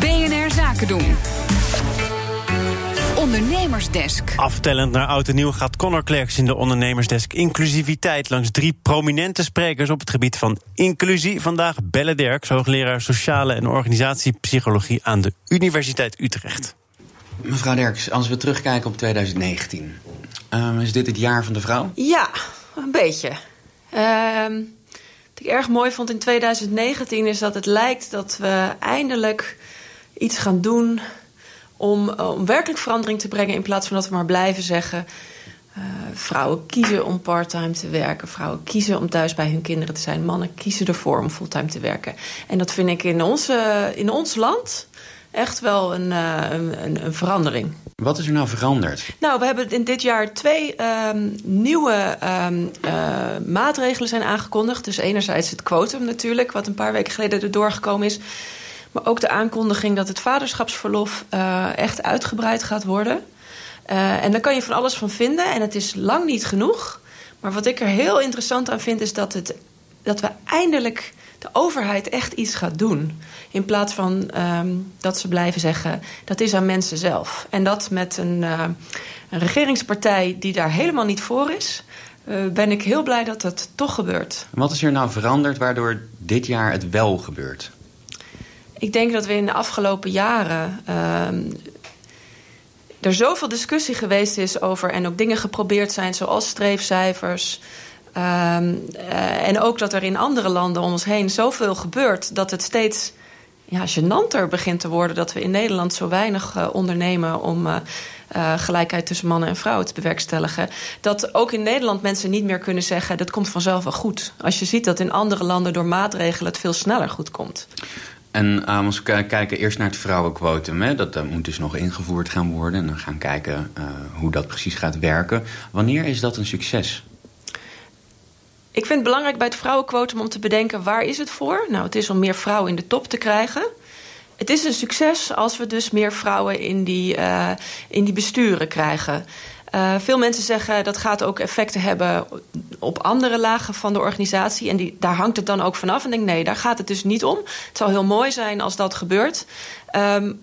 BNR Zaken doen. Ondernemersdesk. Aftellend naar oud en nieuw gaat Conor Klerks in de Ondernemersdesk inclusiviteit langs drie prominente sprekers op het gebied van inclusie. Vandaag Belle Derks, hoogleraar sociale en organisatiepsychologie aan de Universiteit Utrecht. Mevrouw Derks, als we terugkijken op 2019, ehm, is dit het jaar van de vrouw? Ja, een beetje. Ehm, wat ik erg mooi vond in 2019 is dat het lijkt dat we eindelijk iets gaan doen om, eh, om werkelijk verandering te brengen in plaats van dat we maar blijven zeggen. Uh, vrouwen kiezen om parttime te werken. Vrouwen kiezen om thuis bij hun kinderen te zijn. Mannen kiezen ervoor om fulltime te werken. En dat vind ik in, onze, in ons land echt wel een, uh, een, een, verandering. Wat is er nou veranderd? Nou, we hebben in dit jaar twee um, nieuwe um, uh, maatregelen zijn aangekondigd. Dus enerzijds het quotum natuurlijk, wat een paar weken geleden er doorgekomen is. Maar ook de aankondiging dat het vaderschapsverlof uh, echt uitgebreid gaat worden. Uh, en daar kan je van alles van vinden. En het is lang niet genoeg. Maar wat ik er heel interessant aan vind, is dat, het, dat we eindelijk de overheid echt iets gaat doen. In plaats van um, dat ze blijven zeggen dat is aan mensen zelf. En dat met een, uh, een regeringspartij die daar helemaal niet voor is. Uh, ben ik heel blij dat dat toch gebeurt. Wat is er nou veranderd waardoor dit jaar het wel gebeurt? Ik denk dat we in de afgelopen jaren. Uh, er zoveel discussie geweest is over. en ook dingen geprobeerd zijn, zoals streefcijfers. Um, uh, en ook dat er in andere landen om ons heen zoveel gebeurt. dat het steeds ja, gênanter begint te worden. dat we in Nederland zo weinig uh, ondernemen om. Uh, gelijkheid tussen mannen en vrouwen te bewerkstelligen. Dat ook in Nederland mensen niet meer kunnen zeggen: dat komt vanzelf wel goed. Als je ziet dat in andere landen door maatregelen het veel sneller goed komt. En als we kijken eerst naar het vrouwenquotum, hè, dat moet dus nog ingevoerd gaan worden. En dan gaan kijken hoe dat precies gaat werken. Wanneer is dat een succes? Ik vind het belangrijk bij het vrouwenquotum om te bedenken waar is het voor? Nou, het is om meer vrouwen in de top te krijgen. Het is een succes als we dus meer vrouwen in die, uh, in die besturen krijgen. Uh, veel mensen zeggen dat gaat ook effecten hebben op andere lagen van de organisatie. En die, daar hangt het dan ook vanaf. En denk nee, daar gaat het dus niet om. Het zou heel mooi zijn als dat gebeurt. Um,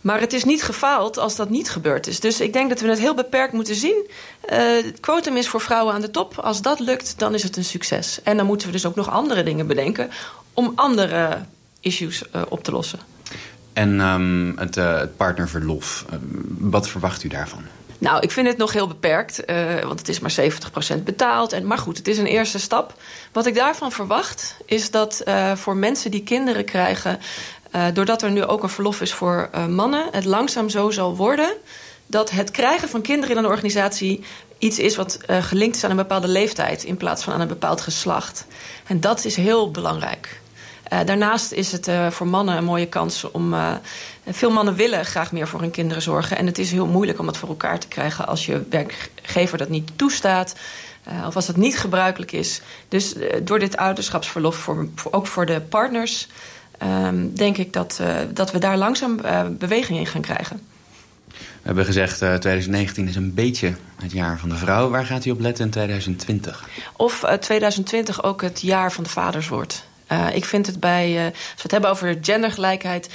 maar het is niet gefaald als dat niet gebeurd is. Dus ik denk dat we het heel beperkt moeten zien. Uh, het quotum is voor vrouwen aan de top. Als dat lukt, dan is het een succes. En dan moeten we dus ook nog andere dingen bedenken... om andere issues uh, op te lossen. En um, het, uh, het partnerverlof, wat verwacht u daarvan? Nou, ik vind het nog heel beperkt, uh, want het is maar 70% betaald. En, maar goed, het is een eerste stap. Wat ik daarvan verwacht, is dat uh, voor mensen die kinderen krijgen... Uh, doordat er nu ook een verlof is voor mannen... het langzaam zo zal worden dat het krijgen van kinderen in een organisatie iets is wat gelinkt is aan een bepaalde leeftijd... in plaats van aan een bepaald geslacht. En dat is heel belangrijk. Uh, daarnaast is het uh, voor mannen een mooie kans om. Uh, veel mannen willen graag meer voor hun kinderen zorgen. En het is heel moeilijk om het voor elkaar te krijgen als je werkgever dat niet toestaat. of als dat niet gebruikelijk is. Dus door dit ouderschapsverlof, voor, ook voor de partners, ehm, denk ik dat, dat we daar langzaam beweging in gaan krijgen. We hebben gezegd, uh, 2019 is een beetje het jaar van de vrouw. Waar gaat u op letten in 2020? Of uh, 2020 ook het jaar van de vaders wordt. Uh, ik vind het bij, uh, als we het hebben over gendergelijkheid...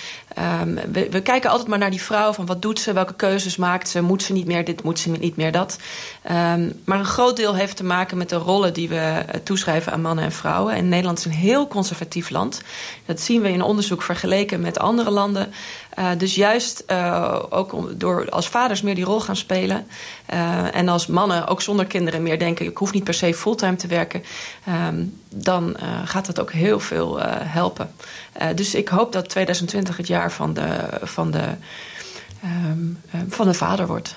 Um, we, kijken altijd maar naar die vrouw, van wat doet ze, welke keuzes maakt ze... moet ze niet meer dit, moet ze niet meer dat. Um, maar een groot deel heeft te maken met de rollen die we uh, toeschrijven aan mannen en vrouwen. En Nederland is een heel conservatief land. Dat zien we in onderzoek vergeleken met andere landen. Uh, dus juist uh, ook door als vaders meer die rol gaan spelen. Uh, en als mannen ook zonder kinderen meer denken... ik hoef niet per se fulltime te werken... Um, dan gaat dat ook heel veel helpen. dus ik hoop dat 2020 het jaar van de, van de, um, van de vader wordt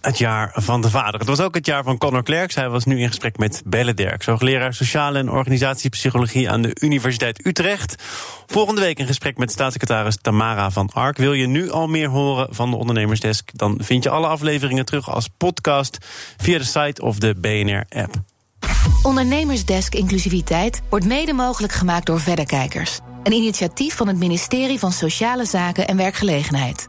het jaar van de vader. Het was ook het jaar van Conor Klerks. Hij was nu in gesprek met Belle Derks, hoogleraar sociale en organisatiepsychologie aan de Universiteit Utrecht. Volgende week een gesprek met staatssecretaris Tamara van Ark. Wil je nu al meer horen van de Ondernemersdesk? Dan vind je alle afleveringen terug als podcast via de site of de BNR-app. Ondernemersdesk Inclusiviteit wordt mede mogelijk gemaakt door Verderkijkers. Een initiatief van het ministerie van Sociale Zaken en Werkgelegenheid.